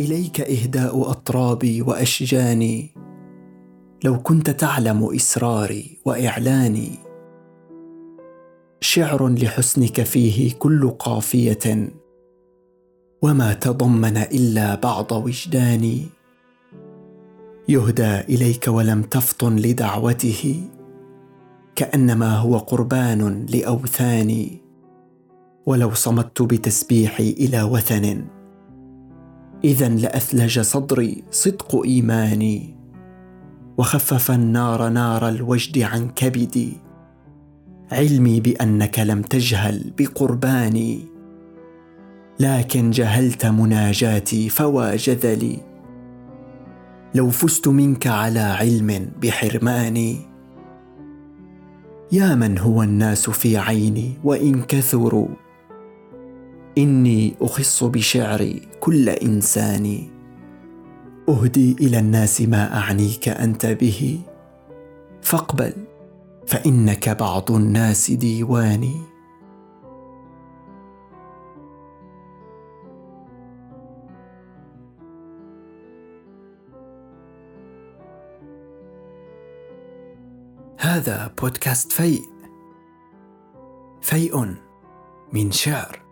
إليك إهداء أطرابي وأشجاني. لو كنت تعلم إسراري وإعلاني. شعر لحسنك فيه كل قافية. وما تضمن إلا بعض وجداني. يهدى إليك ولم تفطن لدعوته. كأنما هو قربان لأوثاني. ولو صمت بتسبيحي إلى وثن. اذا لأثلج صدري صدق إيماني وخفف النار نار الوجد عن كبدي. علمي بأنك لم تجهل بقرباني لكن جهلت مناجاتي فوا جذلي لو فزت منك على علم بحرماني. يا من هو الناس في عيني وإن كثروا إني أخص بشعري كل إنسان. أهدي إلى الناس ما أعنيك أنت به. فاقبل فإنك بعض الناس ديواني. هذا بودكاست فيء. فيء من شعر.